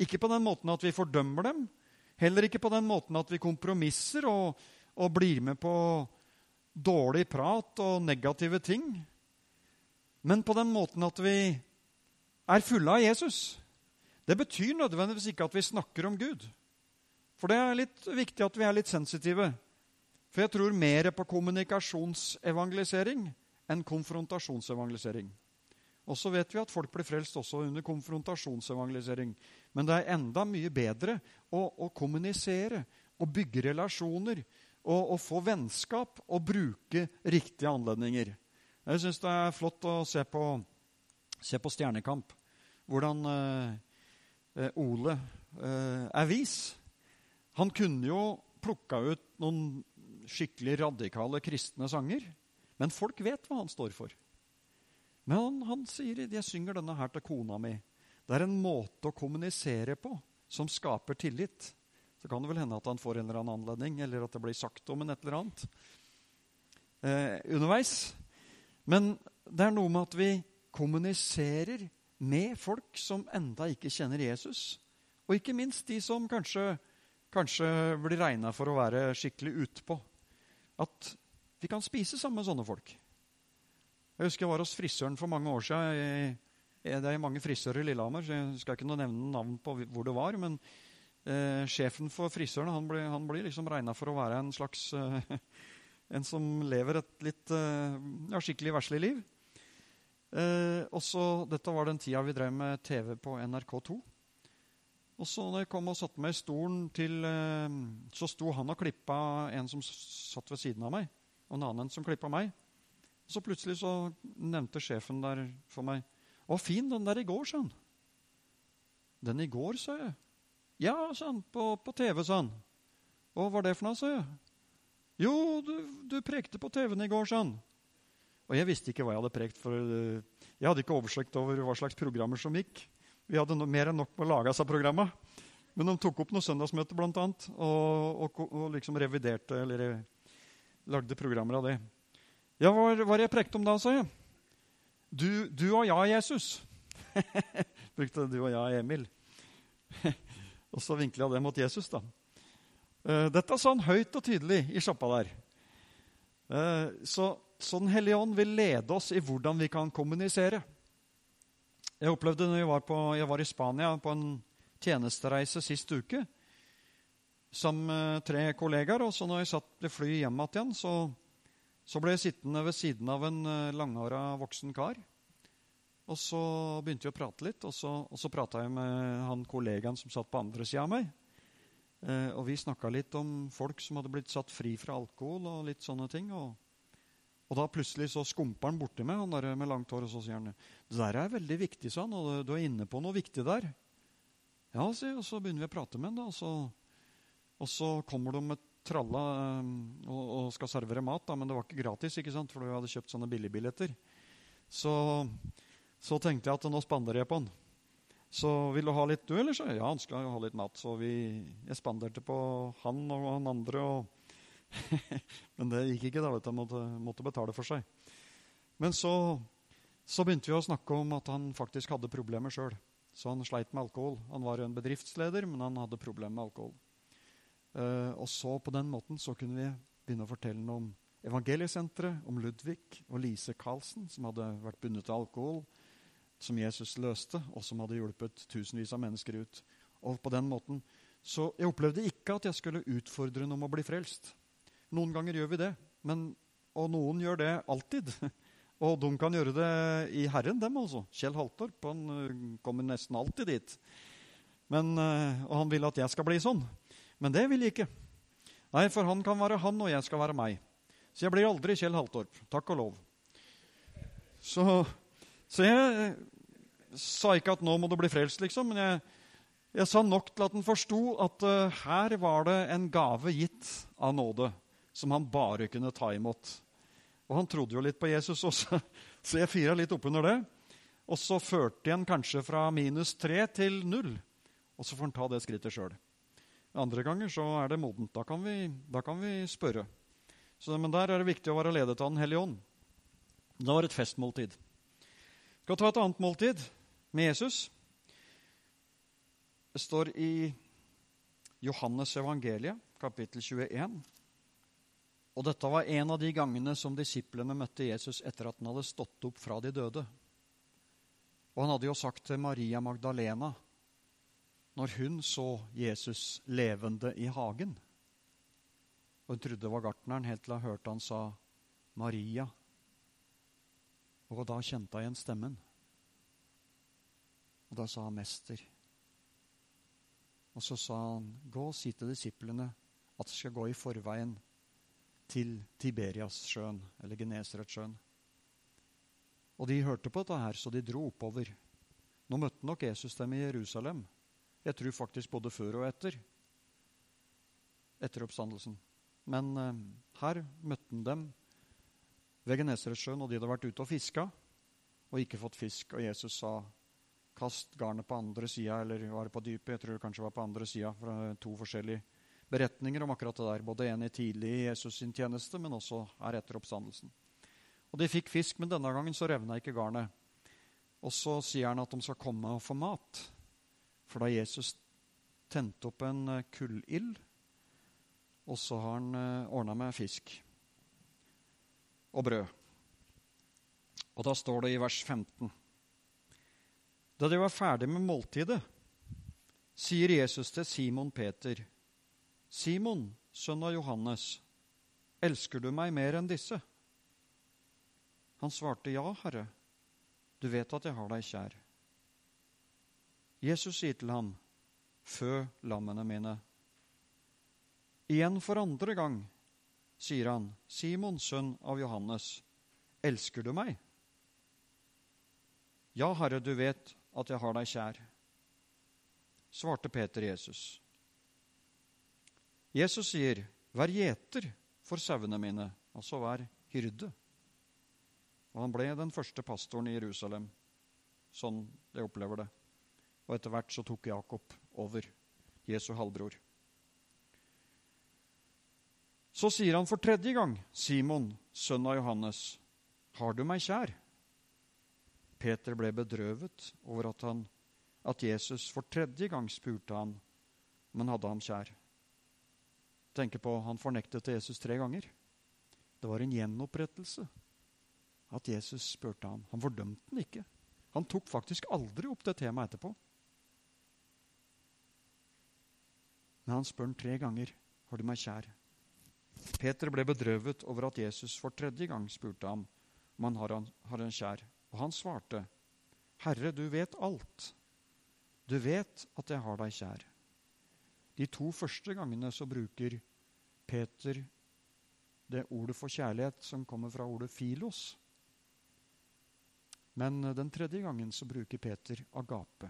Ikke på den måten at vi fordømmer dem, heller ikke på den måten at vi kompromisser og, og blir med på dårlig prat og negative ting, men på den måten at vi er fulle av Jesus. Det betyr nødvendigvis ikke at vi snakker om Gud. For det er litt viktig at vi er litt sensitive. For jeg tror mer på kommunikasjonsevangelisering enn konfrontasjonsevangelisering. Og så vet vi at folk blir frelst også under konfrontasjonsevangelisering. Men det er enda mye bedre å, å kommunisere og bygge relasjoner og, og, få vennskap og bruke riktige anledninger. Jeg syns det er flott å se på, se på Stjernekamp. Hvordan eh, Ole eh, er vis. Han kunne jo plukka ut noen skikkelig radikale kristne sanger. Men folk vet hva han står for. Men han, han sier jeg synger denne her til kona mi. Det er en måte å kommunisere på som skaper tillit. Så kan det vel hende at han får en eller annen anledning, eller at det blir sagt om en et eller annet eh, underveis. Men det er noe med at vi kommuniserer med folk som enda ikke kjenner Jesus. Og ikke minst de som kanskje, kanskje blir regna for å være skikkelig utpå. At vi kan spise sammen med sånne folk. Jeg husker jeg var hos frisøren for mange år siden. Det er mange frisører i Lillehammer, så jeg skal ikke nevne navn på hvor det var. Men eh, sjefen for frisøren han blir, han blir liksom regna for å være en slags eh, En som lever et litt eh, ja, skikkelig verslig liv. Eh, også, dette var den tida vi drev med TV på NRK2. Og så når jeg kom og satte meg i stolen til eh, Så sto han og klippa en som satt ved siden av meg, og en annen som klippa meg. Så plutselig så nevnte sjefen der for meg 'Å, fin den der i går', sa han. 'Den i går', sa jeg. 'Ja', sa han. På, på TV', sa han. 'Hva var det for noe', sa jeg. 'Jo, du, du prekte på TV-en i går', sa han. Og jeg visste ikke hva jeg hadde prekt, for eh, jeg hadde ikke oversikt over hva slags programmer som gikk. Vi hadde no mer enn nok med å lage disse programma. Men de tok opp noen søndagsmøter, blant annet, og, og, og liksom reviderte eller lagde programmer av det. Ja, hva var det jeg prekte om da, sa jeg. Du, du og jeg, Jesus. Brukte du og jeg, Emil. og så vinkla jeg det mot Jesus, da. Eh, dette sa han høyt og tydelig i sjappa der. Eh, så, så Den hellige ånd vil lede oss i hvordan vi kan kommunisere. Jeg opplevde når jeg var, på, jeg var i Spania på en tjenestereise sist uke sammen med tre kollegaer. Og så når jeg satt i flyet hjem igjen, så, så, ble jeg sittende ved siden av en eh, langhåra voksen kar. Og så begynte jeg å prate litt, og så, og så prata jeg med han kollegaen som satt på andre sida av meg. Eh, og vi snakka litt om folk som hadde blitt satt fri fra alkohol og litt sånne ting. og og da plutselig så skumper han borti meg, han der med langt hår, og så sier han det der er veldig viktig, sa han, og du er inne på noe viktig der. Ja, sier og så begynner vi å prate med han, da, og så, og så kommer de med tralla um, og, og, skal servere mat, da, men det var ikke gratis, ikke sant, for du hadde kjøpt sånne billigbilletter. Så, så tenkte jeg at nå spanderer jeg på han. Så vil du ha litt, du, eller? Så? Ja, han skal jo ha litt mat. Så vi, jeg spanderte på han og han andre. og Men det gikk ikke. da, vet Han måtte, måtte betale for seg. Men så, så, begynte vi å snakke om at han faktisk hadde problemer sjøl. Så han sleit med alkohol. Han var en bedriftsleder, men han hadde problemer med alkohol. Uh, og så på den måten så kunne vi begynne å fortelle om Evangeliesenteret, om Ludvig og Lise Karlsen, som hadde vært bundet til alkohol, som Jesus løste, og som hadde hjulpet tusenvis av mennesker ut. Og på den måten, Så jeg opplevde ikke at jeg skulle utfordre noen om å bli frelst. Noen ganger gjør vi det, men, og noen gjør det alltid. Og de kan gjøre det i Herren, dem altså. Kjell Haltorp han eh, kommer nesten alltid dit. Men, eh, og han vil at jeg skal bli sånn. Men det vil jeg ikke. Nei, for han kan være han, og jeg skal være meg. Så jeg blir aldri Kjell Haltorp. Takk og lov. Så, så jeg eh, sa ikke at nå må du bli frelst, liksom. Men jeg, jeg sa nok til at han forsto at uh, her var det en gave gitt av nåde som han bare kunne ta imot. Og han trodde jo litt på Jesus også, så jeg fira litt oppunder det. Og så førte han kanskje fra minus tre til null. Og så får han ta det skrittet sjøl. Andre ganger så er det modent. Da kan vi, da kan vi spørre. Så, men der er det viktig å være ledet av Den hellige ånd. Det var et festmåltid. Vi skal ta et annet måltid med Jesus. Det står i Johannes evangeliet, kapittel 21. Og dette var en av de gangene som disiplene møtte Jesus etter at han hadde stått opp fra de døde. Og han hadde jo sagt til Maria Magdalena, når hun så Jesus levende i hagen Og hun trodde det var gartneren helt til hun hørte han sa 'Maria'. Og da kjente hun igjen stemmen. Og da sa han 'Mester'. Og så sa han, 'Gå og si til disiplene at de skal gå i forveien' til Tiberiassjøen, eller Genesaretsjøen. Og de hørte på dette her, så de dro oppover. Nå møtte nok Jesus dem i Jerusalem. Jeg tror faktisk både før og etter. Etter oppstandelsen. Men eh, her møtte han dem ved Genesaretsjøen, og de hadde vært ute og fiska og ikke fått fisk. Og Jesus sa, 'Kast garnet på andre sida', eller var det på dypet? Jeg tror det kanskje var på andre sida, fra to forskjellige beretninger om akkurat det der. Både en i tidlig Jesus sin tjeneste, men også her etter oppstandelsen. Og De fikk fisk, men denne gangen så revna ikke garnet. Og så sier han at de skal komme og få mat. For da Jesus tente opp en eh, kullild, og så har han eh, ordna med fisk og brød. Og da står det i vers 15 Da de var ferdig med måltidet, sier Jesus til Simon Peter Simon, sønn av Johannes, elsker du meg mer enn disse? Han svarte, Ja, Herre, du vet at jeg har deg kjær. Jesus sier til ham, fø lammene mine. Igjen for andre gang sier han, Simon, sønn av Johannes, elsker du meg? Ja, Herre, du vet at jeg har deg kjær, svarte Peter Jesus. Jesus sier, vær gjeter for sauene mine, altså vær hyrde. Og han ble den første pastoren i Jerusalem, sånn jeg opplever det. Og etter hvert så tok Jakob over, Jesu halvbror. Så sier han for tredje gang, Simon, sønn av Johannes, har du meg kjær? Peter ble bedrøvet over at, han, at Jesus for tredje gang spurte han han hadde ham kjær. Tenker på Han fornektet Jesus tre ganger. Det var en gjenopprettelse at Jesus spurte ham. Han fordømte den ikke. Han tok faktisk aldri opp det temaet etterpå. Men han spør ham tre ganger har du meg kjær. Peter ble bedrøvet over at Jesus for tredje gang spurte ham om han har, har en kjær. Og han svarte, Herre, du vet alt. Du vet at jeg har deg kjær. De to første gangene så bruker Peter det ordet for kjærlighet som kommer fra ordet filos. Men den tredje gangen så bruker Peter agape,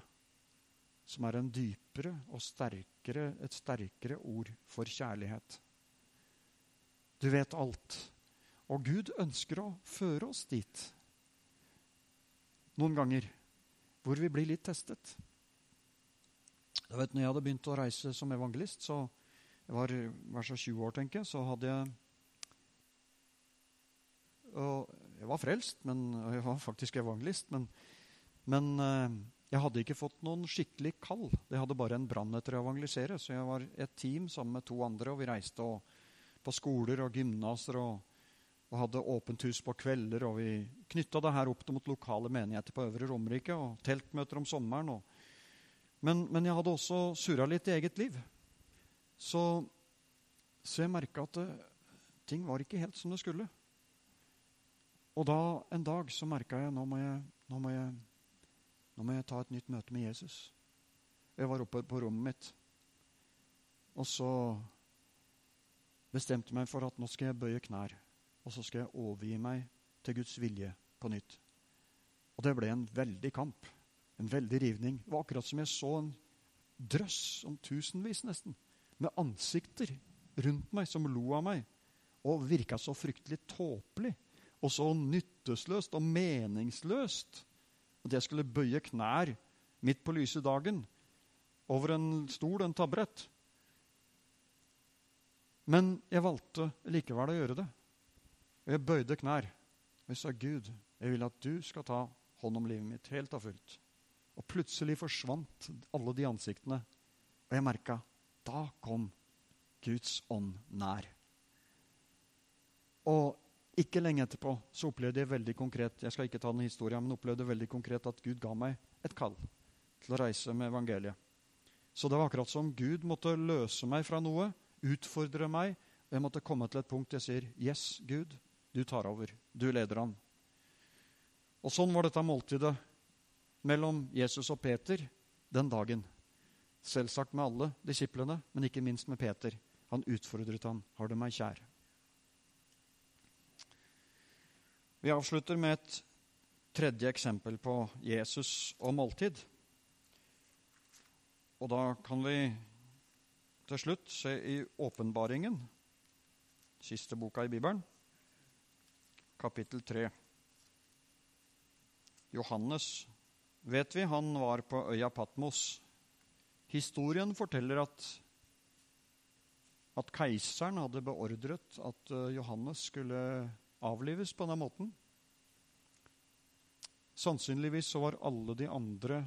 som er en dypere og sterkere, et sterkere ord for kjærlighet. Du vet alt, og Gud ønsker å føre oss dit. Noen ganger hvor vi blir litt testet. Jeg vet, når jeg hadde begynt å reise som evangelist, så jeg var, så 20 år, tenker jeg, så hadde jeg og Jeg var frelst, men jeg var faktisk evangelist. Men, men eh, jeg hadde ikke fått noen skikkelig kall. Det hadde bare en brann etter å evangelisere. Så jeg var et team sammen med to andre, og vi reiste og, på skoler og gymnaser og, og, hadde åpent hus på kvelder. Og vi knytta det her opp mot lokale menigheter på Øvre Romerike og teltmøter om sommeren. Og, men, men, jeg hadde også surra litt i eget liv. Så, så jeg merka at det, ting var ikke helt som det skulle. Og da en dag så merka jeg nå nå jeg nå må jeg ta et nytt møte med Jesus. Jeg var oppe på rommet mitt. Og så bestemte jeg meg for at nå skal jeg bøye knær. Og så skal jeg overgi meg til Guds vilje på nytt. Og det ble en veldig kamp. En veldig rivning. Det var akkurat som jeg så en drøss om tusenvis, nesten, med ansikter rundt meg som lo av meg, og virka så fryktelig tåpelig og så nytteløst og meningsløst at jeg skulle bøye knær midt på lyse dagen over en stol, en tabrett. Men jeg valgte likevel å gjøre det. Og jeg bøyde knær. Og jeg sa, 'Gud, jeg vil at du skal ta hånd om livet mitt helt og fullt.' Og plutselig forsvant alle de ansiktene. Og jeg merka da kom Guds ånd nær. Og ikke lenge etterpå så opplevde jeg veldig konkret jeg skal ikke ta den historien, men opplevde veldig konkret at Gud ga meg et kall til å reise med evangeliet. Så det var akkurat som Gud måtte løse meg fra noe, utfordre meg. Og jeg måtte komme til et punkt jeg sier, 'Yes, Gud, du tar over. Du leder an.' Og sånn var dette måltidet mellom Jesus og Peter den dagen. Selvsagt med alle disiplene, men ikke minst med Peter. Han utfordret han. 'Har du meg kjær?' Vi avslutter med et tredje eksempel på Jesus og måltid. Og da kan vi til slutt se i Åpenbaringen, siste boka i Bibelen, kapittel 3. Johannes, vet vi, han var på øya Patmos. Historien forteller at, at keiseren hadde beordret at eh, Johannes skulle avlives på den måten. Sannsynligvis så var alle de andre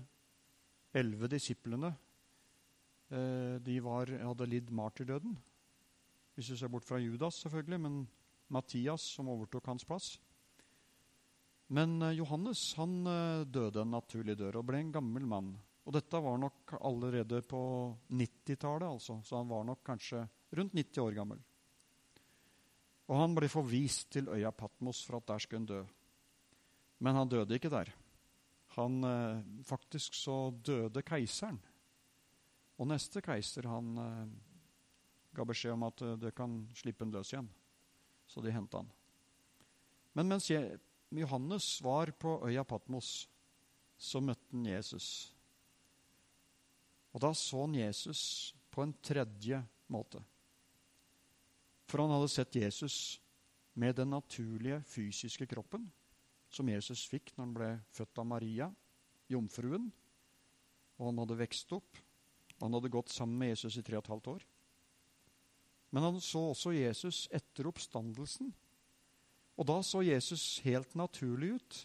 elleve disiplene eh, de var, hadde lidd martyrdøden. Hvis du ser bort fra Judas, selvfølgelig, men Mattias, som overtok hans plass. Men eh, Johannes han døde en naturlig dør og ble en gammel mann. Og dette var nok allerede på 90-tallet, altså, så han var nok kanskje rundt 90 år gammel. Og han ble forvist til øya Patmos for at der skulle han dø. Men han døde ikke der. Han, eh, faktisk så døde keiseren. Og neste keiser han eh, ga beskjed om at eh, det kan slippe en løs igjen. Så de henta han. Men mens Johannes var på øya Patmos, så møtte han Jesus. Og da så han Jesus på en tredje måte. For han hadde sett Jesus med den naturlige fysiske kroppen som Jesus fikk når han ble født av Maria, jomfruen. Og han hadde vokst opp. Og han hadde gått sammen med Jesus i tre og et halvt år. Men han så også Jesus etter oppstandelsen. Og da så Jesus helt naturlig ut,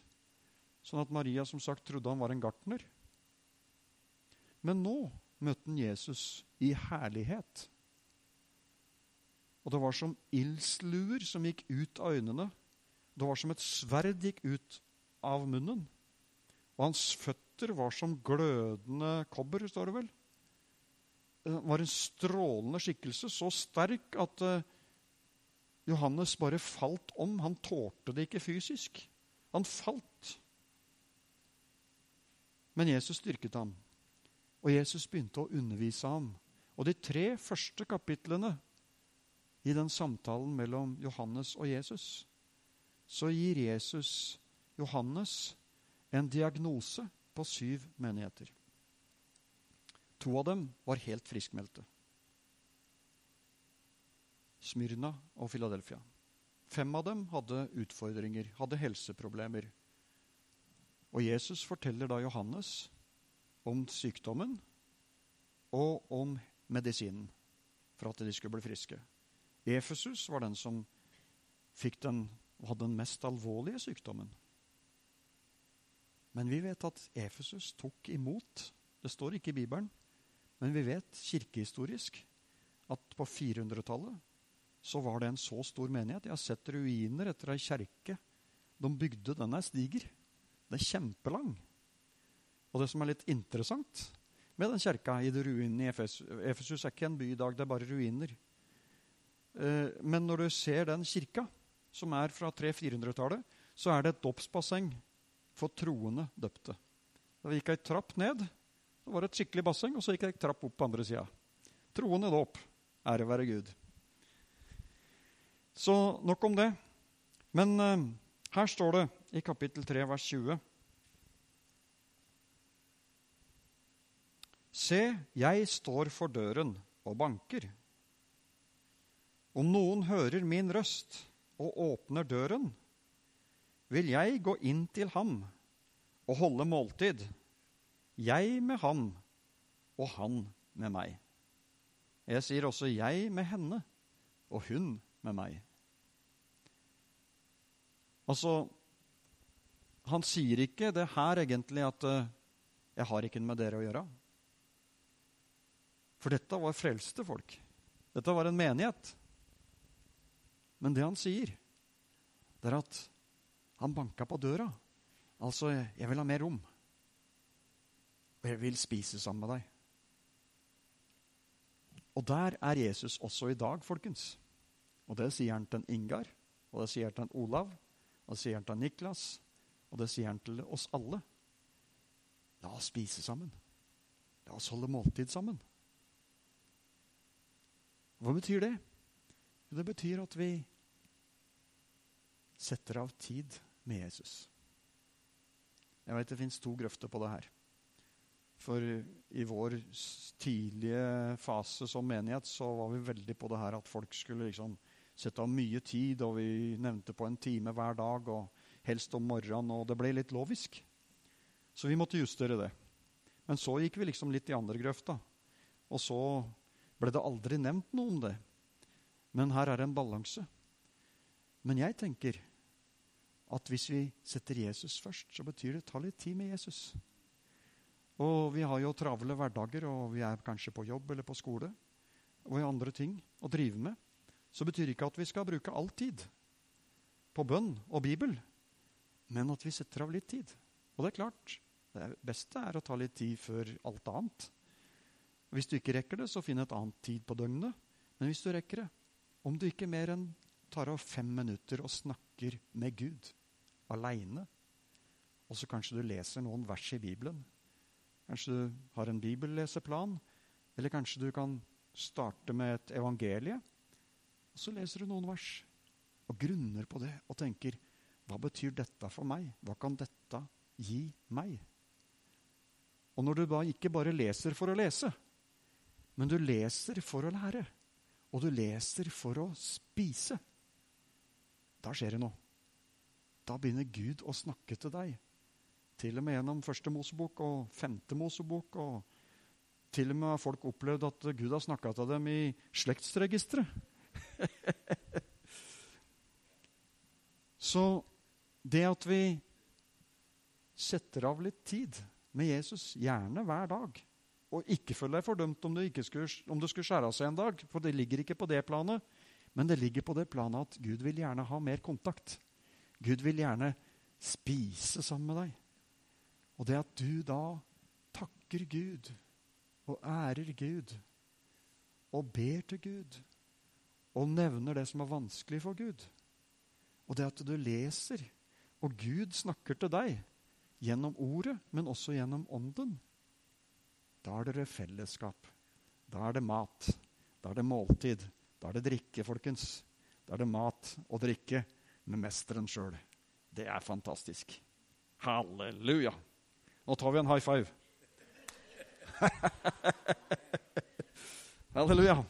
sånn at Maria som sagt trodde han var en gartner. Men nå møtte han Jesus i herlighet. Og det var som ildsluer som gikk ut av øynene. Det var som et sverd gikk ut av munnen. Og hans føtter var som glødende kobber, står det vel. Det var en strålende skikkelse, så sterk at uh, Johannes bare falt om. Han tålte det ikke fysisk. Han falt. Men Jesus styrket ham, og Jesus begynte å undervise ham. Og de tre første kapitlene i den samtalen mellom Johannes og Jesus, så gir Jesus Johannes en diagnose på syv menigheter. To av dem var helt friskmeldte. Smyrna og Philadelphia. Fem av dem hadde utfordringer, hadde helseproblemer. Og Jesus forteller da Johannes om sykdommen og om medisinen for at de skulle bli friske. Efesus var den som fikk den, hadde den mest alvorlige sykdommen. Men vi vet at Efesus tok imot. Det står ikke i Bibelen, men vi vet kirkehistorisk at på 400-tallet så var det en så stor menighet. Jeg har sett ruiner etter ei kjerke. De bygde Den er stiger. Den er kjempelang. Og det som er litt interessant med den kjerka i det ruinene i Efesus Efesus er ikke en by i dag, det er bare ruiner. Eh, men når du ser den kirka, som er fra 300-400-tallet, så er det et dåpsbasseng for troende døpte. Da gikk ei trapp ned. Det var et skikkelig basseng, og så gikk ei trapp opp på andre sida. Troende dåp. Ære være Gud. Så nok om det. Men uh, her står det i kapittel 3, vers 20 Se, jeg står for døren og banker. Om noen hører min røst og åpner døren, vil jeg gå inn til ham og holde måltid, jeg med ham og han med meg. Jeg sier også jeg med henne og hun med meg. Altså, han sier ikke det her egentlig at uh, 'jeg har ikke med dere å gjøre'. For dette var frelste folk. Dette var en menighet. Men det han sier, det er at han banka på døra. Altså, 'Jeg vil ha mer rom.' Og 'jeg vil spise sammen med deg'. Og der er Jesus også i dag, folkens. Og det sier han til Ingar, og det sier han til Olav, og det sier han til Niklas, og det sier han til oss alle. La oss spise sammen. La oss holde måltid sammen. Hva betyr det? Det betyr at vi setter av tid med Jesus. Jeg vet det fins to grøfter på det her. For i vår tidlige fase som menighet så var vi veldig på det her at folk skulle liksom sette av mye tid, og vi nevnte på en time hver dag, og helst om morgenen, og det ble litt lovisk. Så vi måtte justere det. Men så gikk vi liksom litt i andre grøfta. Og så ble det aldri nevnt noe om det. Men her er det en balanse. Men jeg tenker at hvis vi setter Jesus først, så betyr det ta litt tid med Jesus. Og vi har jo travle hverdager, og vi er kanskje på jobb eller på skole og i andre ting å drive med. Så betyr ikke at vi skal bruke all tid på bønn og Bibel, men at vi setter av litt tid. Og det er klart, det beste er å ta litt tid før alt annet. Hvis du ikke rekker det, så finn et annet tid på døgnet. Men hvis du rekker det, om du ikke mer enn tar av fem minutter og snakker med Gud aleine. Og så kanskje du leser noen vers i Bibelen. Kanskje du har en bibelleseplan, Eller kanskje du kan starte med et evangelie. Og så leser du noen vers og grunner på det og tenker hva betyr dette for meg? Hva kan dette gi meg? Og når du da ikke bare leser for å lese, men du leser for å lære, og du leser for å spise, da skjer det noe. Da begynner Gud å snakke til deg. Til og med gjennom første Mosebok og femte Mosebok. Og til og med har folk opplevd at Gud har snakka til dem i slektsregisteret. Så det at vi setter av litt tid med Jesus, gjerne hver dag Og ikke følg deg fordømt om, skulle, om det skulle skjære av seg en dag, for det ligger ikke på det planet. Men det ligger på det planet at Gud vil gjerne ha mer kontakt. Gud vil gjerne spise sammen med deg. Og det at du da takker Gud og ærer Gud og ber til Gud og nevner det som er vanskelig for Gud, og det at du leser, og Gud snakker til deg gjennom ordet, men også gjennom ånden, da er det fellesskap. Da er det mat. Da er det måltid. Da er det drikke, folkens. Da er det mat og drikke med mesteren sjøl. Det er fantastisk. Halleluja! Nå tar vi en high five. Halleluja.